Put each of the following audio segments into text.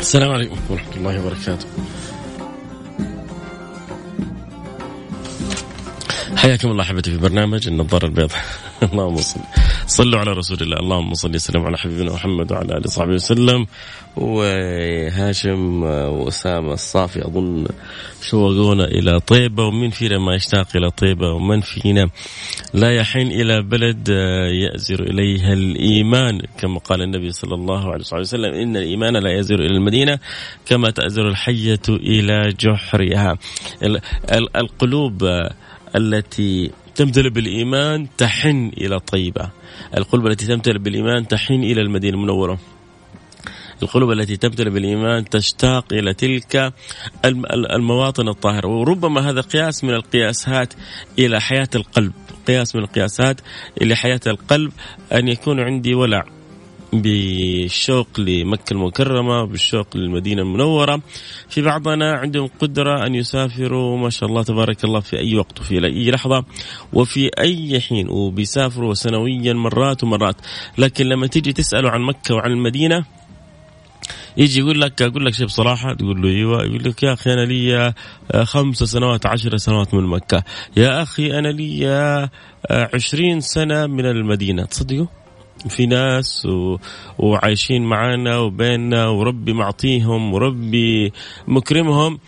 السلام عليكم ورحمة الله وبركاته. حياكم الله أحبتي في برنامج النظارة البيضاء. اللهم صل صلوا على رسول الله. اللهم صل وسلم على حبيبنا محمد وعلى آله وصحبه وسلم. وهاشم وأسامة الصافي أظن شوقونا إلى طيبة ومن فينا ما يشتاق إلى طيبة ومن فينا لا يحين إلى بلد يأزر إليها الإيمان. كما قال النبي صلى الله عليه وسلم إن الإيمان لا يزر إلى المدينة كما تأزر الحية إلى جحرها. القلوب التي تمتلئ بالإيمان تحن إلى طيبة. القلوب التي تمتلئ بالإيمان تحن إلى المدينة المنورة. القلوب التي تمتلئ بالإيمان تشتاق إلى تلك المواطن الطاهرة وربما هذا قياس من القياسات إلى حياة القلب. قياس من القياسات إلى حياة القلب أن يكون عندي ولع. بالشوق لمكة المكرمة بالشوق للمدينة المنورة. في بعضنا عندهم قدرة أن يسافروا ما شاء الله تبارك الله في أي وقت وفي أي لحظة وفي أي حين وبيسافروا سنويا مرات ومرات. لكن لما تيجي تسألوا عن مكة وعن المدينة يجي يقول لك أقول لك شيء بصراحه تقول له أيوه يقول لك يا أخي أنا لي خمس سنوات عشر سنوات من مكة. يا أخي أنا لي عشرين سنة من المدينة. تصدقوا؟ في ناس و... وعايشين معانا وبيننا وربي معطيهم وربي مكرمهم.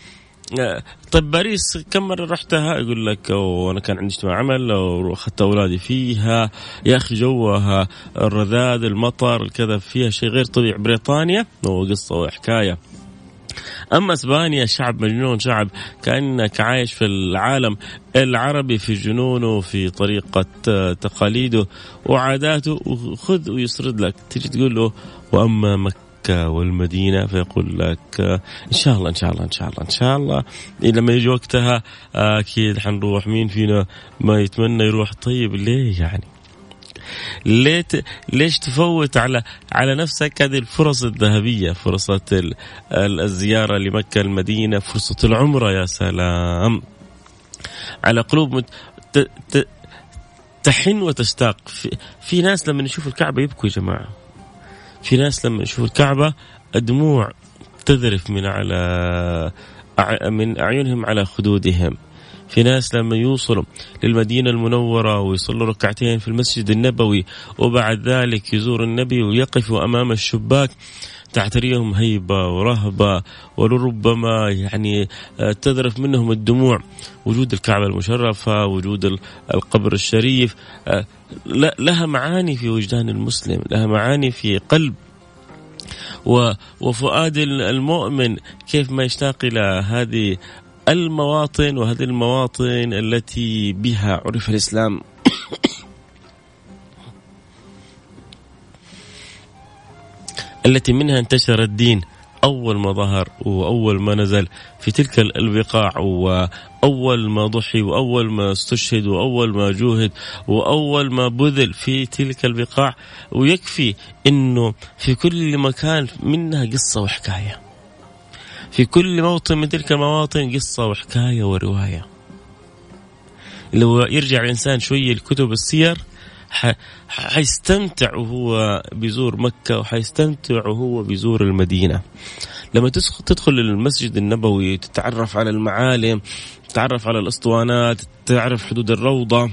طيب باريس كم مرة رحتها؟ يقول لك وأنا كان عندي اجتماع عمل وأخذت أولادي فيها. يا أخي جوها الرذاذ المطر كذا فيها شيء غير طبيعي. بريطانيا؟ قصة وحكاية. أما إسبانيا شعب مجنون شعب كأنك عايش في العالم العربي في جنونه في طريقة تقاليده وعاداته. وخذ ويسرد لك. تيجي تقول له وأما مكة والمدينة فيقول لك إن شاء الله إن شاء الله إن شاء الله إن شاء الله. لما يجي وقتها أكيد حنروح. مين فينا ما يتمنى يروح؟ طيب ليه يعني؟ ليه ليش تفوت على على نفسك؟ هذه الفرص الذهبية فرصة الزيارة لمكة المدينة فرصة العمرة يا سلام. على قلوب مت... ت... ت... تحن وتشتاق. في... في ناس لما يشوفوا الكعبة يبكوا يا جماعة. في ناس لما يشوفوا الكعبة الدموع تذرف من على من أعينهم على خدودهم. في ناس لما يوصلوا للمدينة المنورة ويصلوا ركعتين في المسجد النبوي وبعد ذلك يزور النبي ويقفوا أمام الشباك تعتريهم هيبة ورهبة ولربما يعني تذرف منهم الدموع. وجود الكعبة المشرفة وجود القبر الشريف لها معاني في وجدان المسلم لها معاني في قلب. وفؤاد المؤمن كيف ما يشتاق إلى هذه المواطن وهذه المواطن التي بها عرف الإسلام. التي منها انتشر الدين أول ما ظهر وأول ما نزل في تلك البقاع وأول ما ضحي وأول ما استشهد وأول ما جوهد وأول ما بذل في تلك البقاع ويكفي أنه في كل مكان منها قصة وحكاية. في كل موطن من تلك المواطن قصة وحكاية ورواية. لو يرجع الإنسان شوية لكتب السير حيستمتع وهو بيزور مكة وحيستمتع وهو بيزور المدينة. لما تدخل المسجد النبوي تتعرف على المعالم تتعرف على الأسطوانات تعرف حدود الروضة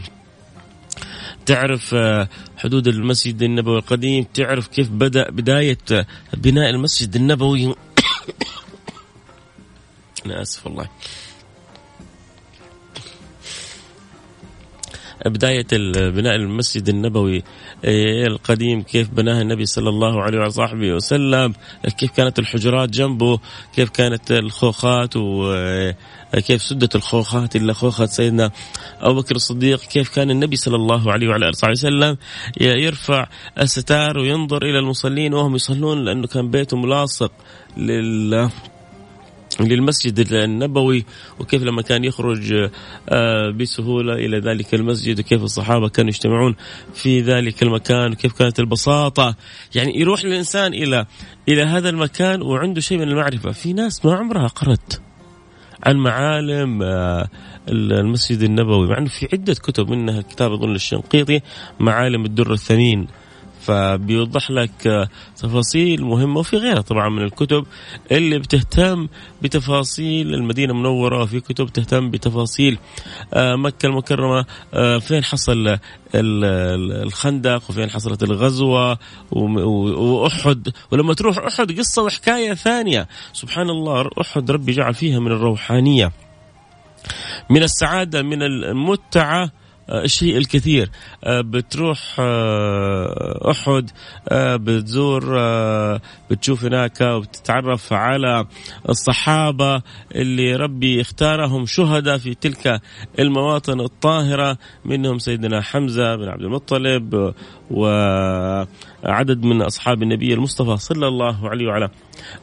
تعرف آه، حدود المسجد النبوي القديم تعرف كيف بدأ بداية بناء المسجد النبوي. أنا آسف والله. بداية بناء المسجد النبوي إيه، القديم كيف بناه النبي صلى الله عليه وصحبه وسلم؟ كيف كانت الحجرات جنبه؟ كيف كانت الخوخات؟ وكيف سدت الخوخات إلا خوخة سيدنا أبو بكر الصديق؟ كيف كان النبي صلى الله عليه وعلى آله وسلم يرفع الستار وينظر إلى المصلين وهم يصلون لأنه كان بيته ملاصق لل للمسجد النبوي وكيف لما كان يخرج آه، بسهولة إلى ذلك المسجد وكيف الصحابة كانوا يجتمعون في ذلك المكان وكيف كانت البساطة. يعني يروح الإنسان إلى إلى هذا المكان وعنده شيء من المعرفة. في ناس ما عمرها قرأت عن معالم آه، المسجد النبوي مع أنه في عدة كتب منها كتاب أظن الشنقيطي معالم الدر الثمين. فبيوضح لك تفاصيل مهمة وفي غيرها طبعا من الكتب اللي بتهتم بتفاصيل المدينة المنورة وفي كتب تهتم بتفاصيل آه، مكة المكرمة آه، فين حصل الخندق وفين حصلت الغزوة وأحد ولما تروح أحد قصة وحكاية ثانية سبحان الله أحد ربي جعل فيها من الروحانية من السعادة من المتعة الشيء الكثير. آه، بتروح آه، أحد آه، بتزور بتشوف هناك وبتتعرف على الصحابة اللي ربي اختارهم شهداء في تلك المواطن الطاهرة. منهم سيدنا حمزة بن عبد المطلب وعدد من أصحاب النبي المصطفى صلى الله عليه وعلى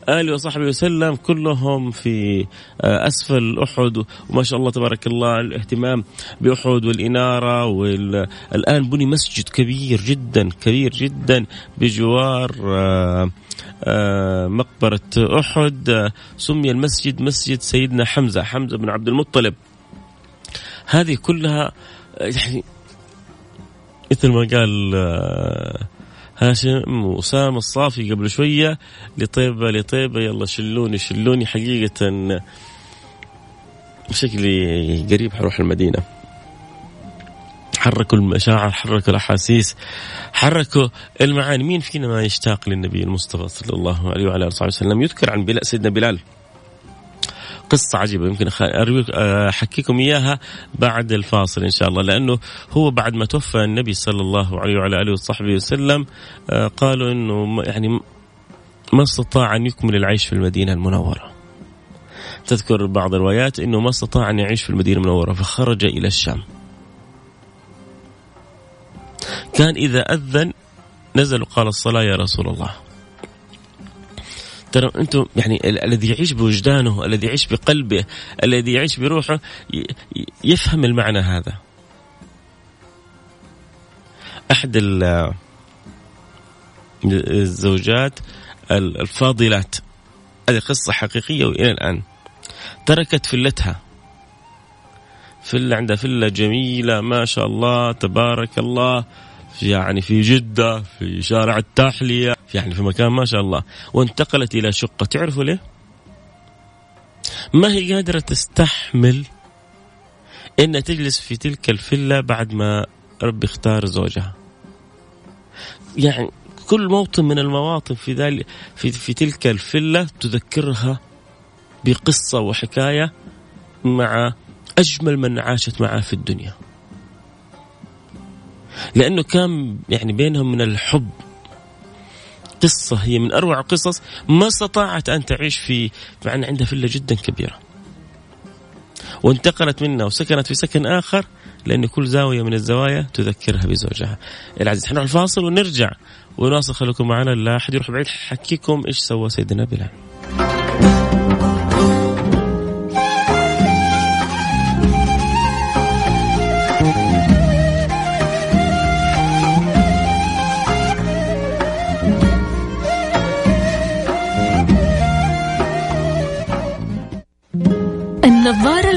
آله وصحبه وسلم كلهم في أسفل أحد. وما شاء الله تبارك الله الاهتمام بأحد والإنارة والان بني مسجد كبير جدا كبير جدا بجوار آه، آه، مقبرة أحد. سمي المسجد مسجد سيدنا حمزة حمزة بن عبد المطلب. هذه كلها يعني مثل ما قال آه، هاشم وسام الصافي قبل شوية لطيبة لطيبة يلا شلوني شلوني حقيقة. شكلي قريب حروح المدينة. حركوا المشاعر حركوا الأحاسيس حركوا المعاني. مين فينا ما يشتاق للنبي المصطفى صلى الله عليه وعلى آله وسلم؟ يذكر عن بلال سيدنا بلال. قصة عجيبة يمكن أحكيكم إياها بعد الفاصل إن شاء الله لأنه هو بعد ما توفى النبي صلى الله عليه وعلى آله وصحبه وسلم آه، قالوا أنه يعني ما استطاع أن يكمل العيش في المدينة المنورة. تذكر بعض الروايات أنه ما استطاع أن يعيش في المدينة المنورة فخرج إلى الشام. كان إذا أذن نزل وقال الصلاة يا رسول الله. ترى أنتم يعني الذي يعيش بوجدانه الذي يعيش بقلبه الذي يعيش بروحه يفهم المعنى هذا. أحد الزوجات الفاضلات هذه قصة حقيقية وإلى الآن. تركت فلتها. فلة عندها فلة جميلة ما شاء الله تبارك الله يعني في جدة في شارع التحلية. يعني في مكان ما شاء الله. وانتقلت إلى شقة. تعرفوا ليه؟ ما هي قادرة تستحمل إنها تجلس في تلك الفيلا بعد ما ربي اختار زوجها؟ يعني كل موطن من المواطن في ذلك في, في تلك الفيلا تذكرها بقصة وحكاية مع أجمل من عاشت معه في الدنيا. لأنه كان يعني بينهم من الحب قصة هي من أروع القصص ما استطاعت أن تعيش في مع أن عندها فيلا جدا كبيرة. وانتقلت منها وسكنت في سكن آخر لأن كل زاوية من الزوايا تذكرها بزوجها. العزيز حنروح الفاصل ونرجع. ونواصل خليكم معنا لا أحد يروح بعيد حكيكم إيش سوى سيدنا بلال.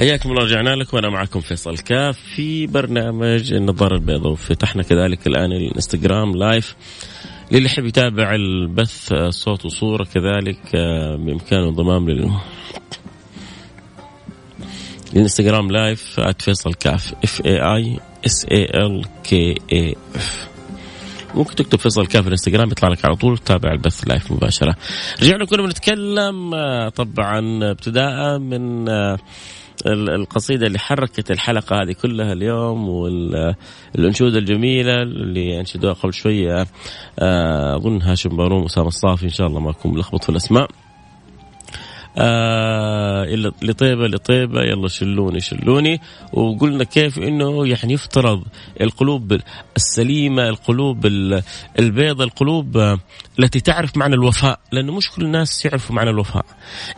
حياكم الله رجعنا لكم. وأنا معكم فيصل كاف في برنامج النظارة البيضاء وفتحنا كذلك الآن الإنستغرام live. للي يحب يتابع البث صوت وصورة كذلك آه، بإمكانه انضمام لل الانستغرام live @فيصل كاف F A I S A L K A F ممكن تكتب فيصل كاف في الإنستغرام يطلع لك على طول تتابع البث live مباشرة. رجعنا كنا بنتكلم آه، طبعا ابتداء من آه، القصيدة اللي حركت الحلقة هذه كلها اليوم والانشوده الجميلة اللي أنشدوها قبل شوية آه، اظن هاشم بارون واسامه الصافي إن شاء الله ما اكون ملخبط في الأسماء. آه لطيبة لطيبة يلا شلوني شلوني. وقلنا كيف إنه يعني يفترض القلوب السليمة القلوب البيضة القلوب التي تعرف معنى الوفاء. لأنه مش كل الناس يعرفوا معنى الوفاء.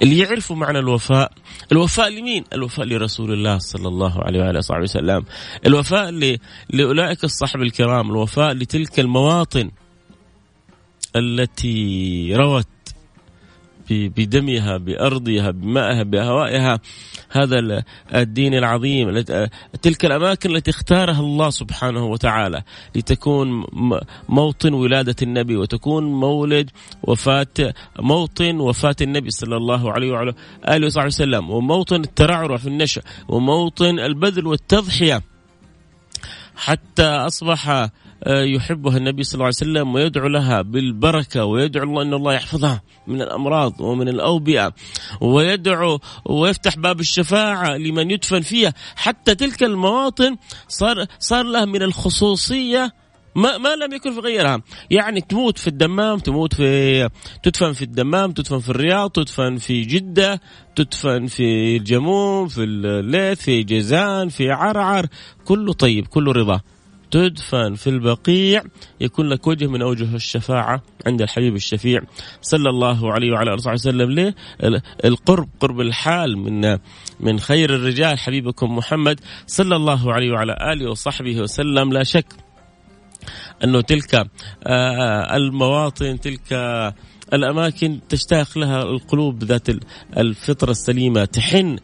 اللي يعرفوا معنى الوفاء الوفاء لمين؟ الوفاء لرسول الله صلى الله عليه وعلى صحبه وسلم. الوفاء لأولئك الصحب الكرام. الوفاء لتلك المواطن التي روت بدمها بأرضها بمائها بهوائها. هذا الدين العظيم تلك الأماكن التي اختارها الله سبحانه وتعالى لتكون موطن ولادة النبي وتكون مولد وفاة موطن وفاة النبي صلى الله عليه وعلى آله وصحبه وسلم وموطن الترعرع في النشأ وموطن البذل والتضحية. حتى أصبح يحبها النبي صلى الله عليه وسلم ويدعو لها بالبركة ويدعو الله أن الله يحفظها من الأمراض ومن الأوبئة ويدعو ويفتح باب الشفاعة لمن يدفن فيها. حتى تلك المواطن صار صار لها من الخصوصية ما ما لم يكن في غيرها. يعني تموت في الدمام تموت في تدفن في الدمام تدفن في الرياض تدفن في جدة تدفن في الجموم في الليث في جيزان في عرعر. كله طيب كله رضا. تدفن في البقيع يكون لك وجه من أوجه الشفاعة عند الحبيب الشفيع صلى الله عليه وعلى آله وسلم ليه؟ القرب قرب الحال من من خير الرجال حبيبكم محمد صلى الله عليه وعلى آله وصحبه وسلم لا شك أنه تلك المواطن تلك الأماكن تشتاق لها القلوب ذات الفطرة السليمة تحن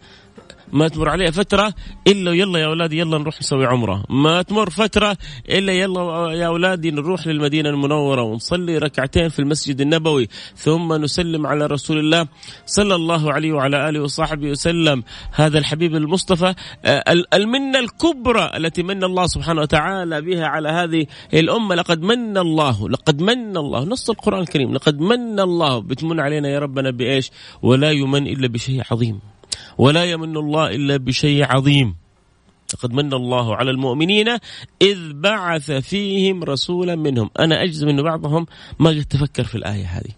ما تمر عليها فترة إلا يلا يا أولادي يلا نروح نسوي عمرة. ما تمر فترة إلا يلا يا أولادي نروح للمدينة المنورة ونصلي ركعتين في المسجد النبوي ثم نسلم على رسول الله صلى الله عليه وعلى آله وصحبه وسلم. هذا الحبيب المصطفى آه، المنة الكبرى التي من الله سبحانه وتعالى بها على هذه الأمة. لقد من الله لقد من الله. نص القرآن الكريم لقد من الله. بتمن علينا يا ربنا بإيش؟ ولا يمن إلا بشيء عظيم. ولا يمن الله إلا بشيء عظيم. لقد من الله على المؤمنين إذ بعث فيهم رسولا منهم. أنا أجزم أن بعضهم ما قد تفكر في الآية هذه.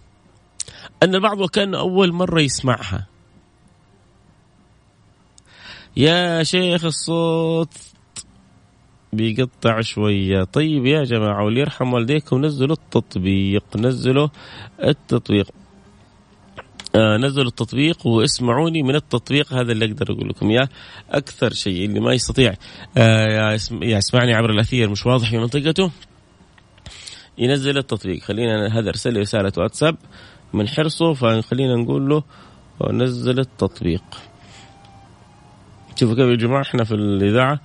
أن البعض وكان أول مرة يسمعها. يا شيخ الصوت بيقطع شوية. طيب يا جماعة واللي يرحم والديكم نزلوا التطبيق نزلوا التطبيق. نزلوا التطبيق واسمعوني من التطبيق هذا اللي أقدر أقول لكم إياه. أكثر شيء اللي ما يستطيع آه يسمعني عبر الأثير مش واضح في منطقته. ينزل التطبيق. خلينا هذا أرسل لي رسالة واتساب من حرصه فخلينا نقول له نزل التطبيق. شوفوا كيف يا جماعة إحنا في الإذاعة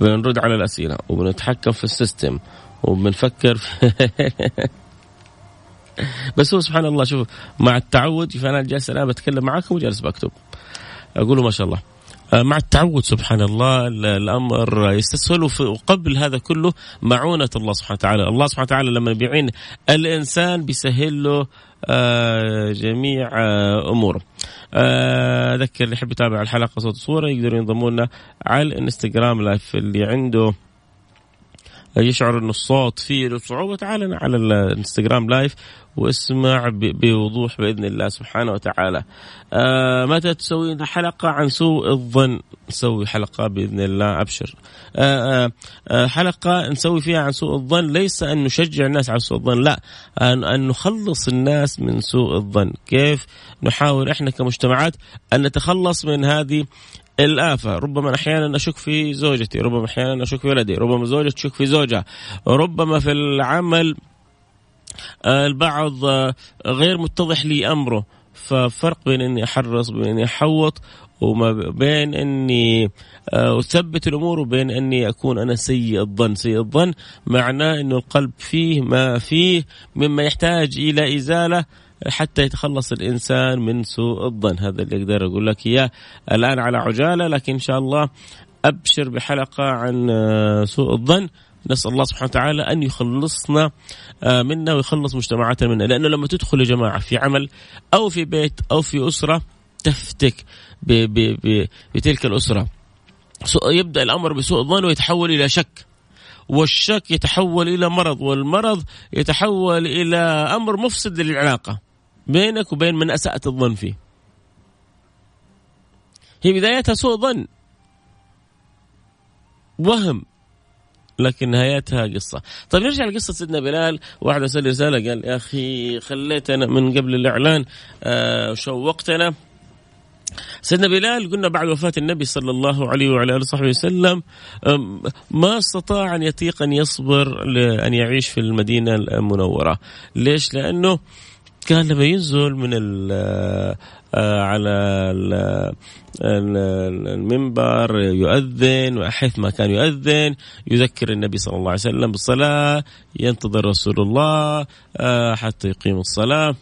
بنرد على الأسئلة وبنتحكم في السيستم وبنفكر في بس هو سبحان الله شوف مع التعود فانا جالس الآن بتكلم معاكم وجالس بكتب. أقول ما شاء الله. آه، مع التعود سبحان الله الأمر يستسهل وقبل هذا كله معونة الله سبحانه وتعالى، الله سبحانه وتعالى لما بيعين الإنسان بيسهل له آه، جميع آه، أموره. أذكر اللي يحب يتابع الحلقة صوت وصوره يقدروا ينضموا لنا على الإنستغرام live اللي عنده يشعر إنه الصوت فيه صعوبة تعال على الانستغرام live واسمع بوضوح بإذن الله سبحانه وتعالى. آه متى تسوي حلقة عن سوء الظن؟ نسوي حلقة بإذن الله أبشر. آه آه, آه، حلقة نسوي فيها عن سوء الظن ليس أن نشجع الناس على سوء الظن، لا ان, أن نخلص الناس من سوء الظن، كيف نحاول إحنا كمجتمعات أن نتخلص من هذه الآفة ربما أحيانا أشك في زوجتي ربما أحيانا أشك في ولدي ربما زوجة تشك في زوجها ربما في العمل البعض غير متضح لي أمره ففرق بين إني أحرص بين إني أحوط وما بين إني أثبت الأمور وبين إني أكون أنا سيء الظن، سيء الظن معناه إنه القلب فيه ما فيه مما يحتاج إلى إزالة حتى يتخلص الإنسان من سوء الظن، هذا اللي أقدر أقول لك إياه. الآن على عجالة لكن إن شاء الله أبشر بحلقة عن آه، سوء الظن. نسأل الله سبحانه وتعالى أن يخلصنا آه، منا ويخلص مجتمعاتنا منا. لأنه لما تدخل يا جماعة في عمل أو في بيت أو في أسرة تفتك بتلك الأسرة. يبدأ الأمر بسوء الظن ويتحول إلى شك. والشك يتحول إلى مرض والمرض يتحول إلى أمر مفسد للعلاقة. بينك وبين من أسأت الظن فيه. هي بدايتها سوء ظن. وهم. لكن نهايتها قصة. طيب نرجع لقصة سيدنا بلال. واحد أرسل رسالة قال يا أخي خليتنا من قبل الإعلان آه شوقتنا سيدنا بلال قلنا بعد وفاة النبي صلى الله عليه وعلى آله وصحبه وسلم ما استطاع أن يطيق أن يصبر لأن يعيش في المدينة المنورة. ليش؟ لأنه كان لما ينزل من آه، على المنبر يؤذن وحيث ما كان يؤذن يذكر النبي صلى الله عليه وسلم بالصلاة ينتظر رسول الله آه، حتى يقيم الصلاة.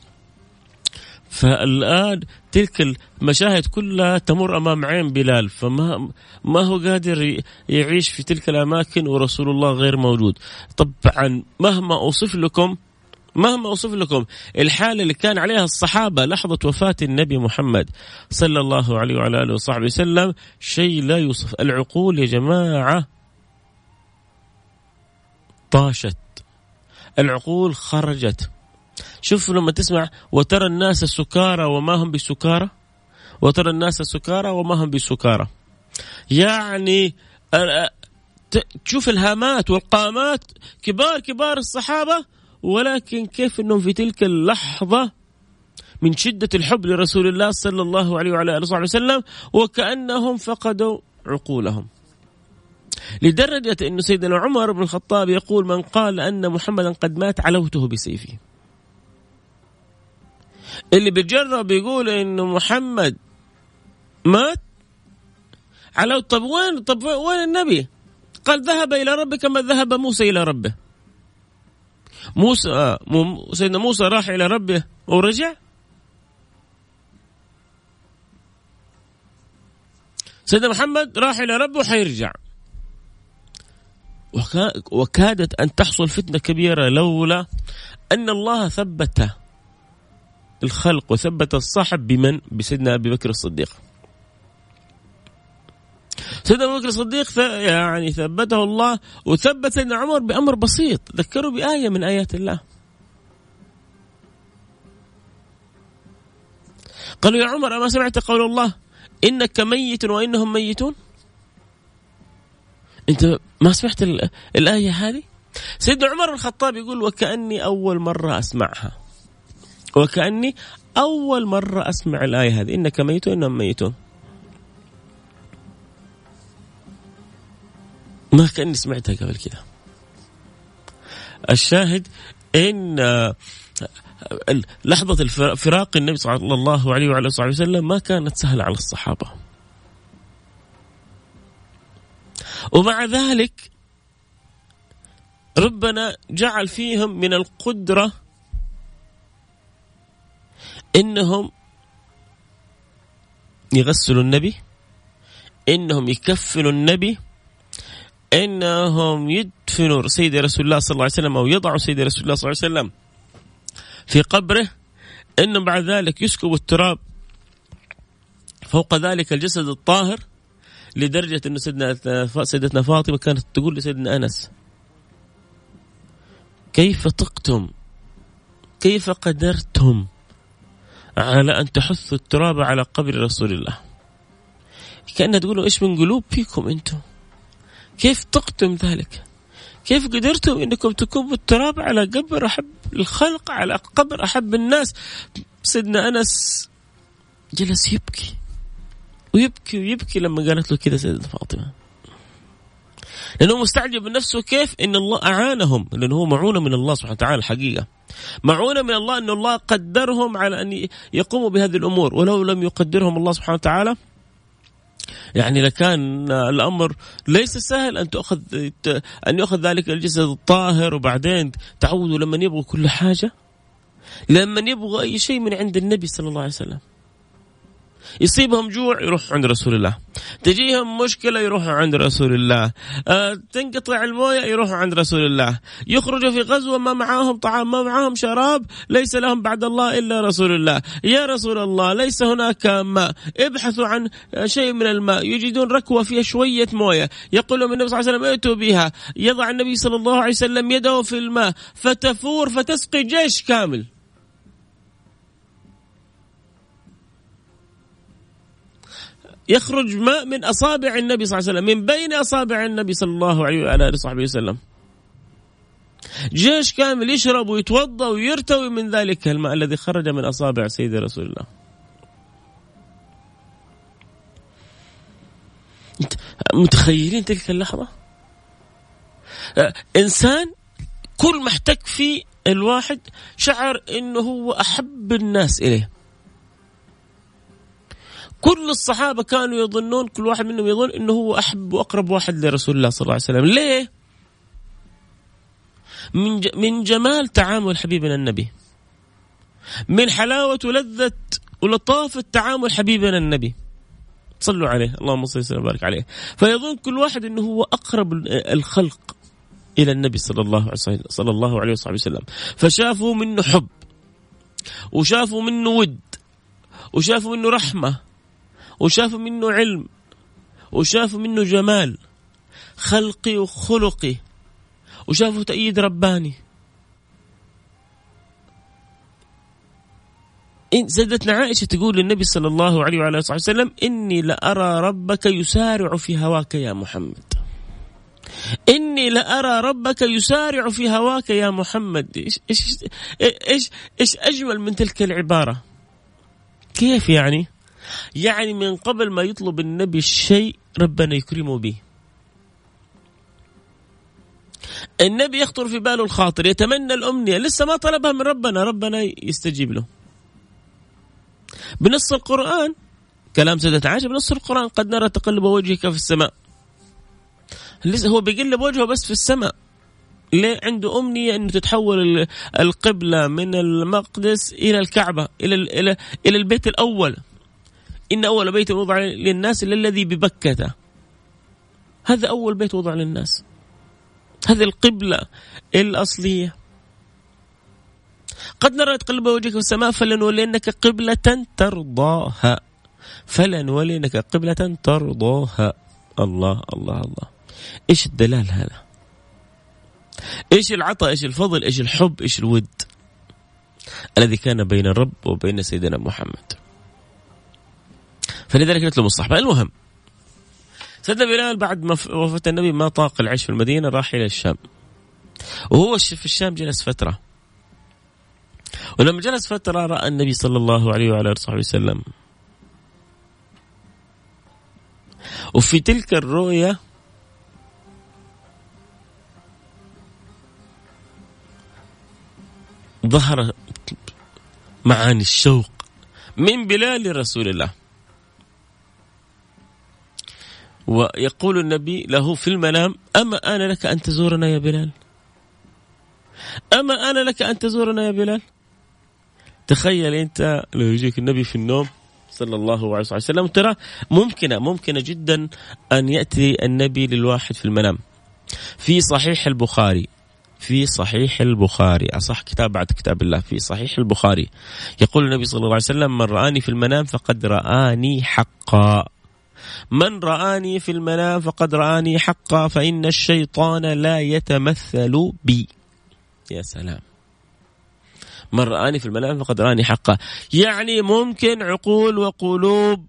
فالآن تلك المشاهد كلها تمر أمام عين بلال فما ما هو قادر يعيش في تلك الأماكن ورسول الله غير موجود. طبعا مهما أوصف لكم مهما أوصف لكم الحالة اللي كان عليها الصحابة لحظة وفاة النبي محمد صلى الله عليه وعلى آله وصحبه وسلم شيء لا يوصف. العقول يا جماعة طاشت. العقول خرجت. شوف لما تسمع وترى الناس سكارى وما هم بسكارى وترى الناس سكارى وما هم بسكارى يعني تشوف الهامات والقامات كبار كبار الصحابة ولكن كيف إنهم في تلك اللحظة من شدة الحب لرسول الله صلى الله عليه وعلى آله وصحبه وسلم وكأنهم فقدوا عقولهم. لدرجة انه سيدنا عمر بن الخطاب يقول من قال أن محمدا قد مات علوته بسيفي. اللي بيجرب يقول انه محمد مات علو طب وين طب وين النبي؟ قال ذهب إلى ربه كما ذهب موسى إلى ربه. موسى سيدنا موسى راح إلى ربه ورجع؟ سيدنا محمد راح إلى ربه وحيرجع. وكادت أن تحصل فتنة كبيرة لولا أن الله ثبت الخلق وثبت الصاحب بمن؟ بسيدنا أبي بكر الصديق. سيدنا أبو بكر الصديق يعني ثبته الله وثبت سيدنا عمر بأمر بسيط. ذكروا بآية من آيات الله. قالوا يا عمر أما سمعت قول الله؟ إنك ميت وإنهم ميتون؟ أنت ما سمعت الآية هذه؟ سيدنا عمر الخطاب يقول وكأني أول مرة أسمعها. وكأني أول مرة أسمع الآية هذه. إنك ميت وإنهم ميتون. ما كأني سمعتها قبل كذا الشاهد إن لحظة فراق النبي صلى الله عليه وعلى اله وسلم ما كانت سهلة على الصحابة. ومع ذلك ربنا جعل فيهم من القدرة إنهم يغسلوا النبي إنهم يكفلوا النبي إنهم يدفنوا سيدي رسول الله صلى الله عليه وسلم أو يضعوا سيدي رسول الله صلى الله عليه وسلم في قبره. إنهم بعد ذلك يسكبوا التراب فوق ذلك الجسد الطاهر لدرجة إنه سيدنا سيدتنا فاطمة كانت تقول لسيدنا أنس كيف طقتم؟ كيف قدرتم على أن تحثوا التراب على قبر رسول الله؟ كأنها تقولوا إيش من قلوب فيكم أنتم؟ كيف طقتم ذلك؟ كيف قدرتم إنكم تكبوا التراب على قبر أحب الخلق على قبر أحب الناس؟ سيدنا أنس جلس يبكي ويبكي ويبكي لما قالت له كذا سيدنا فاطمة. لأنه مستعجب من نفسه كيف إن الله أعانهم لأنه هو معونة من الله سبحانه وتعالى الحقيقة معونة من الله أن الله قدرهم على أن يقوموا بهذه الأمور ولو لم يقدرهم الله سبحانه وتعالى يعني لكان الأمر ليس سهل أن تاخذ أن ياخذ ذلك الجسد الطاهر وبعدين تعودوا لما يبغوا كل حاجة لما يبغوا أي شيء من عند النبي صلى الله عليه وسلم. يصيبهم جوع يروح عند رسول الله. تجيهم مشكلة يروحوا عند رسول الله. أه تنقطع الموية يروحوا عند رسول الله. يخرجوا في غزوة ما معاهم طعام ما معاهم شراب ليس لهم بعد الله إلا رسول الله. يا رسول الله ليس هناك ماء. ابحثوا عن شيء من الماء. يجدون ركوة فيها شوية موية. يقول النبي صلى الله عليه وسلم ائتوا بها. يضع النبي صلى الله عليه وسلم يده في الماء فتفور فتسقي جيش كامل. يخرج ماء من أصابع النبي صلى الله عليه وسلم من بين أصابع النبي صلى الله عليه وعلى آله وصحبه وسلم. جيش كامل يشرب ويتوضأ ويرتوي من ذلك الماء الذي خرج من أصابع سيد رسول الله. متخيلين تلك اللحظة؟ إنسان كل ما احتك فيه الواحد شعر إنه هو أحب الناس إليه. كل الصحابة كانوا يظنون كل واحد منهم يظن إنه هو أحب وأقرب واحد لرسول الله صلى الله عليه وسلم. ليه؟ من من جمال تعامل حبيبنا النبي. من حلاوة ولذة ولطافه تعامل حبيبنا النبي. صلوا عليه. اللهم صل وسلم وبارك عليه. فيظن كل واحد إنه هو أقرب الخلق إلى النبي صلى الله عليه صلى الله عليه وصحبه وسلم. فشافوا منه حب وشافوا منه ود وشافوا منه رحمة وشافوا منه علم وشافوا منه جمال خلقي وخلقي وشافوا تأييد رباني. إن سيدتنا عائشة تقول للنبي صلى الله عليه وعلى آله وسلم إني لأرى ربك يسارع في هواك يا محمد. إني لأرى ربك يسارع في هواك يا محمد. إيش إيش إيش إيش أجمل من تلك العبارة؟ كيف يعني؟ يعني من قبل ما يطلب النبي الشيء ربنا يكرمه به. النبي يخطر في باله الخاطر يتمنى الأمنية لسه ما طلبها من ربنا ربنا يستجيب له. بنص القرآن كلام سيدة عائشة بنص القرآن قد نرى تقلب وجهك في السماء. لسه هو بيقلب وجهه بس في السماء. ليه؟ عنده أمنية أنه تتحول القبلة من المقدس إلى الكعبة إلى إلى إلى البيت الأول. إن أول بيت وضع للناس الذي ببكة. هذا أول بيت وضع للناس. هذه القبلة الأصلية. قد نرى تقلب وجهك في السماء فلنولينك قبلة ترضاها. فلنولينك قبلة ترضاها. الله الله الله. إيش الدلال هذا؟ إيش العطاء إيش الفضل إيش الحب إيش الود الذي كان بين الرب وبين سيدنا محمد؟ فلذلك نطلب الصحبة. المهم سيدنا بلال بعد ما وفاة النبي ما طاق العيش في المدينة راح إلى الشام. وهو في الشام جلس فترة. ولما جلس فترة رأى النبي صلى الله عليه وعلى آله وصحبه وسلم. وفي تلك الرؤية ظهر معاني الشوق من بلال لرسول الله. ويقول النبي له في المنام أما أنا لك أن تزورنا يا بلال؟ أما أنا لك أن تزورنا يا بلال؟ تخيل أنت لو يجيك النبي في النوم صلى الله عليه وسلم ترى ممكنة ممكنة جدا أن يأتي النبي للواحد في المنام في صحيح البخاري في صحيح البخاري أصح كتاب بعد كتاب الله في صحيح البخاري. يقول النبي صلى الله عليه وسلم من رآني في المنام فقد رآني حقا. من رآني في المنام فقد رآني حقا فإن الشيطان لا يتمثل بي. يا سلام. من رآني في المنام فقد رآني حقا. يعني ممكن عقول وقلوب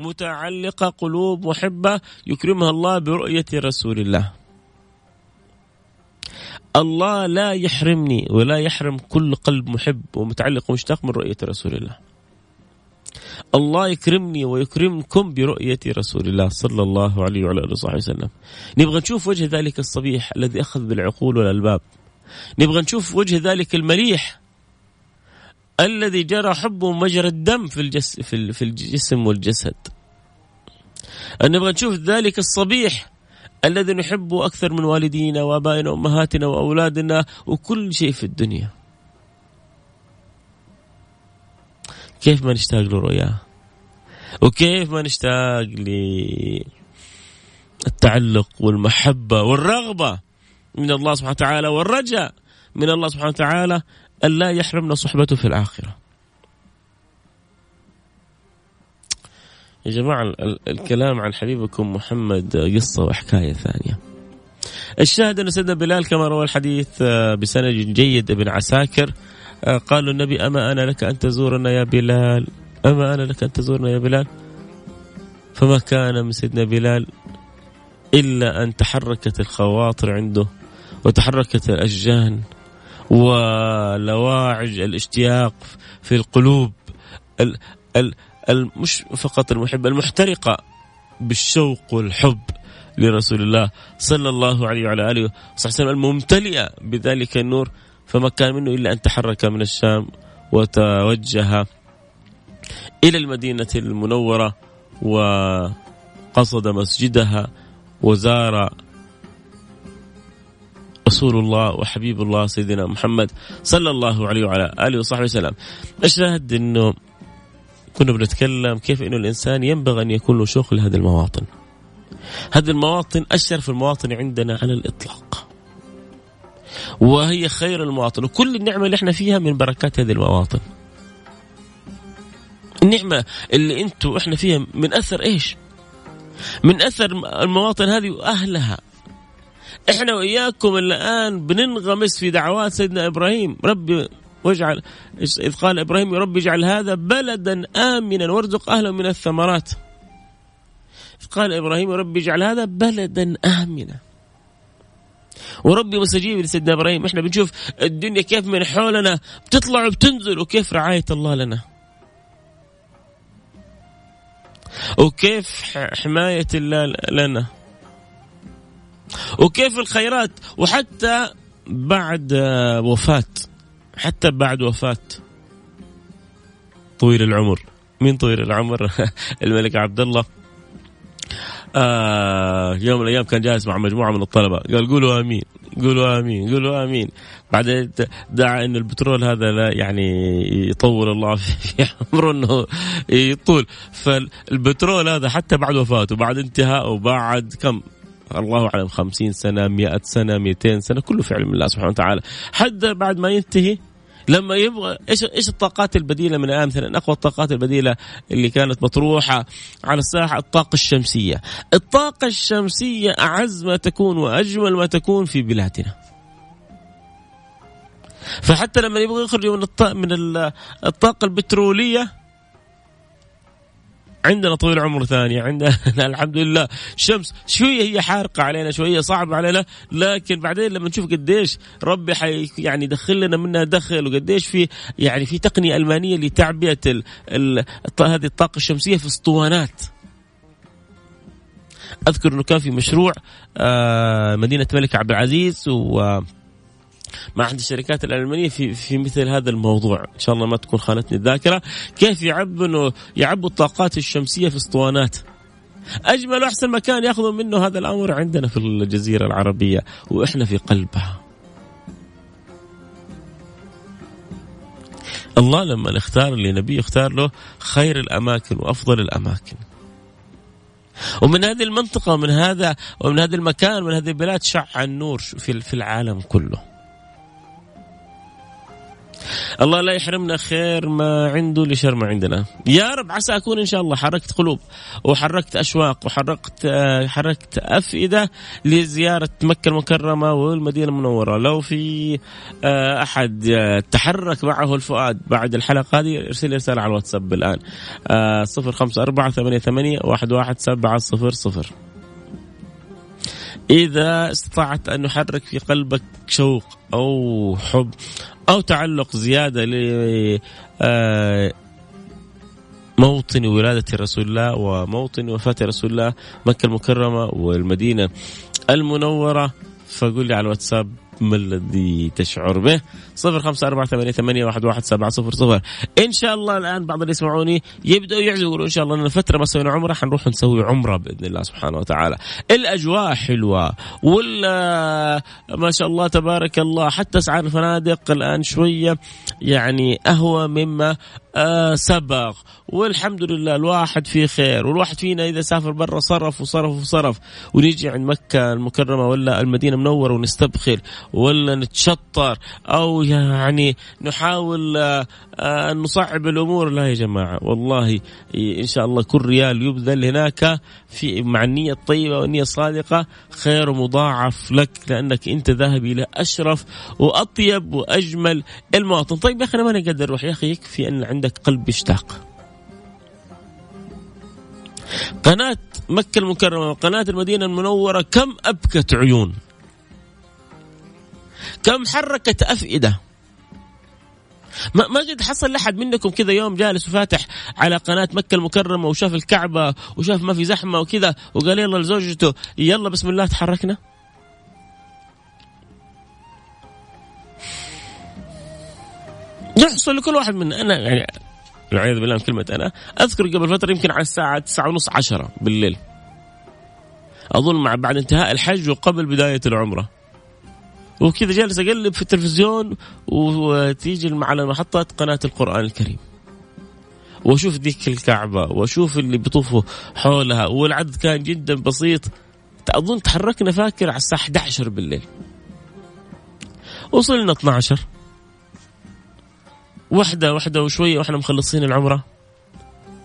متعلقة قلوب محبة يكرمها الله برؤية رسول الله. الله لا يحرمني ولا يحرم كل قلب محب ومتعلق ومشتاق من رؤية رسول الله. الله يكرمني ويكرمكم برؤية رسول الله صلى الله عليه وعلى آله وصحبه وسلم. نبغى نشوف وجه ذلك الصبيح الذي أخذ بالعقول والألباب. نبغى نشوف وجه ذلك المليح الذي جرى حبه مجرى الدم في الجس في الجسم والجسد. نبغى نشوف ذلك الصبيح الذي نحبه أكثر من والدينا وآبائنا وأمهاتنا وأولادنا وكل شيء في الدنيا. كيف ما نشتاق لرؤياه وكيف ما نشتاق للتعلق والمحبة والرغبة من الله سبحانه وتعالى والرجاء من الله سبحانه وتعالى أن لا يحرمنا صحبته في الآخرة. يا جماعة الكلام عن حبيبكم محمد قصة وحكاية ثانية. الشاهد أن سيدنا بلال كما روى الحديث آه، بسند جيد ابن عساكر قالوا النبي أما أنا لك أن تزورنا يا بلال؟ أما أنا لك أن تزورنا يا بلال؟ فما كان من سيدنا بلال إلا أن تحركت الخواطر عنده وتحركت الأشجان ولواعج الاشتياق في القلوب ال ال مش فقط المحبة المحترقة بالشوق والحب لرسول الله صلى الله عليه وعلى آله وصحبه وسلم الممتلئة بذلك النور فما كان منه إلا أن تحرك من الشام وتوجه إلى المدينة المنورة وقصد مسجدها وزار رسول الله وحبيب الله سيدنا محمد صلى الله عليه وعلى آله وصحبه وسلم. الشاهد إنه كنا بنتكلم كيف إنه الإنسان ينبغي أن يكون له شوق لهذه المواطن. هذه المواطن أشرف المواطن عندنا على الإطلاق. وهي خير المواطن. وكل النعمة اللي إحنا فيها من بركات هذه المواطن. النعمة اللي أنتم وإحنا فيها من أثر إيش؟ من أثر المواطن هذه وأهلها. إحنا وإياكم الآن بننغمس في دعوات سيدنا إبراهيم. ربي واجعل إذ قال إبراهيم يا رب اجعل هذا بلدا آمنا وارزق أهله من الثمرات. إذ قال إبراهيم يا رب اجعل هذا بلدا آمنا. وربي مستجيب لسيدنا إبراهيم. إحنا بنشوف الدنيا كيف من حولنا بتطلع وبتنزل وكيف رعاية الله لنا. وكيف حماية الله لنا. وكيف الخيرات. وحتى بعد وفاة. حتى بعد وفاة. طويل العمر. مين طويل العمر؟ الملك عبد الله. آه يوم من الأيام كان جالس مع مجموعة من الطلبة. قال قولوا آمين قولوا آمين قولوا آمين. بعدين دعا ان البترول هذا لا يعني يطول الله في عمره إنه يطول. فالبترول هذا حتى بعد وفاته بعد انتهائه بعد كم؟ الله أعلم 50 سنة 100 سنة 200 سنة كله في علم الله سبحانه وتعالى. حتى بعد ما ينتهي لما يبغى إيش إيش الطاقات البديلة من الان مثلا أقوى الطاقات البديلة اللي كانت مطروحة على الساحة الطاقة الشمسية، الطاقة الشمسية أعز ما تكون وأجمل ما تكون في بلادنا. فحتى لما يبغوا يخرجوا من من الطاقة البترولية عندنا طويل عمر ثاني عندنا الحمد لله شمس شوية هي حارقة علينا شوية صعبة علينا لكن بعدين لما نشوف قديش ربي حي يعني يدخل لنا منها دخل وقديش في يعني في تقنية ألمانية لتعبئة ال ال هذه الطاقة الشمسية في أسطوانات. أذكر إنه كان في مشروع آه مدينة الملك عبد العزيز و مع احد الشركات الألمانية في في مثل هذا الموضوع. إن شاء الله ما تكون خانتني الذاكرة. كيف يعبوا يعبوا الطاقات الشمسية في اسطوانات؟ أجمل وأحسن مكان ياخذوا منه هذا الأمر عندنا في الجزيرة العربية وإحنا في قلبها. الله لما اختار لنبي اختار له خير الأماكن وأفضل الأماكن. ومن هذه المنطقة ومن هذا ومن هذا المكان ومن هذه البلاد شع النور في في العالم كله. الله لا يحرمنا خير ما عنده لشر ما عندنا. يا رب عسى أكون إن شاء الله حركت قلوب وحركت أشواق وحركت حركت أفئدة لزيارة مكة المكرمة والمدينة المنورة. لو في آه، أحد تحرك معه الفؤاد بعد الحلقة هذه ارسل رسالة على الواتساب الآن. آه، صفر خمسة أربعة ثمانية ثمانية واحد واحد سبعة صفر صفر. إذا استطعت أن نحرك في قلبك شوق أو حب أو تعلق زيادة ل آه، ولادة رسول الله وموطن وفاة رسول الله مكة المكرمة والمدينة المنورة فقول لي على الواتساب ما الذي تشعر به. صفر خمسة أربعة ثمانية, ثمانية واحد, واحد سبعة صفر صفر. إن شاء الله الآن بعض اللي يسمعوني يبدأوا يعزوا يقولوا إن شاء الله لنا فترة ما سوينا عمرة؟ حنروح نسوي عمرة بإذن الله سبحانه وتعالى. الأجواء حلوة ولا ما شاء الله تبارك الله حتى أسعار الفنادق الآن شوية يعني أهوى مما آه سبق. والحمد لله الواحد فيه خير والواحد فينا إذا سافر برا صرف وصرف وصرف ونيجي عند مكة المكرمة ولا المدينة المنوره ونستبخل. ولا نتشطر أو يعني نحاول آه أن نصعب الأمور. لا يا جماعة والله إن شاء الله كل ريال يبذل هناك في مع النية الطيبة والنية الصادقة خير مضاعف لك لأنك أنت ذاهب إلى أشرف وأطيب وأجمل المواطن. طيب يا أخي أنا ما نقدر أروح. يا أخي يكفي أن عندك قلب يشتاق. قناة مكة المكرمة وقناة المدينة المنورة كم أبكت عيون؟ كم حركت أفئدة. ما ما قد حصل لحد منكم كذا يوم جالس وفاتح على قناة مكة المكرمة وشاف الكعبة وشاف ما في زحمة وكذا وقال يلا لزوجته يلا بسم الله تحركنا. يحصل لكل واحد منا أنا يعني والعياذ بالله من كلمة أنا أذكر قبل فترة يمكن على الساعة تسعة ونص عشرة بالليل. أظن مع بعد انتهاء الحج وقبل بداية العمرة. وكذا جالس أقلب في التلفزيون وتيجي على محطة قناة القرآن الكريم. وأشوف ذيك الكعبة وأشوف اللي بيطوفوا حولها والعدد كان جدا بسيط. أظن تحركنا فاكر على الساعة 11 بالليل. وصلنا 12 واحدة واحدة وشوية وإحنا مخلصين العمرة.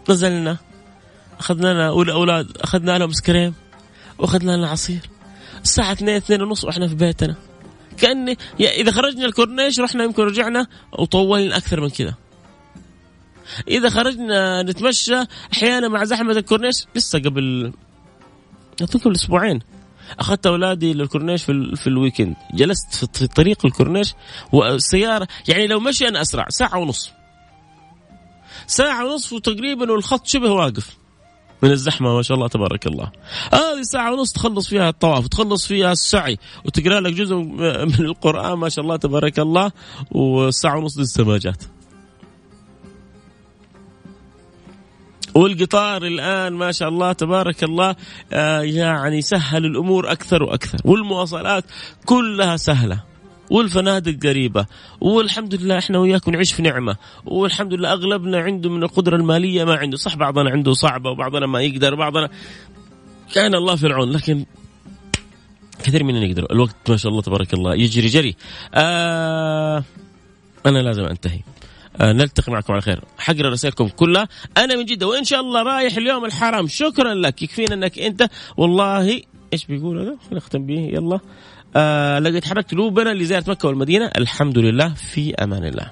نزلنا. أخذنا لنا والأولاد أخذنا لهم سكريم وأخذنا لنا عصير. الساعة اثنين اثنين ونص وإحنا في بيتنا. كأني إذا خرجنا الكورنيش رحنا يمكن رجعنا وطولنا أكثر من كذا. إذا خرجنا نتمشى أحيانا مع زحمة الكورنيش لسه قبل قبل أسبوعين. أخذت أولادي للكورنيش في, في ال weekend جلست في طريق الكورنيش والسياره يعني لو مشي أنا أسرع ساعة ونص. ساعة ونص وتقريبا والخط شبه واقف. من الزحمة ما شاء الله تبارك الله. هذه ساعه ونص تخلص فيها الطواف وتخلص فيها السعي وتقرأ لك جزء من القرآن ما شاء الله تبارك الله. وساعه ونص لسه ما جات. والقطار الآن ما شاء الله تبارك الله آه يعني سهل الأمور أكثر وأكثر. والمواصلات كلها سهلة. والفنادق قريبة والحمد لله إحنا وياكم نعيش في نعمة والحمد لله أغلبنا عنده من القدرة المالية ما عنده صح بعضنا عنده صعبة وبعضنا ما يقدر بعضنا كان الله في العون لكن كثير مننا يقدر الوقت ما شاء الله تبارك الله يجري جري. آه أنا لازم أنتهي. آه، نلتقي معكم على خير. حقرأ رسائلكم كلها. أنا من جدة وإن شاء الله رايح اليوم الحرام. شكرا لك يكفينا إنك أنت والله إيش بيقول هذا خلينا نختم به يلا. آه لقد حركت قلوبنا لزيارة مكة والمدينة. الحمد لله في أمان الله.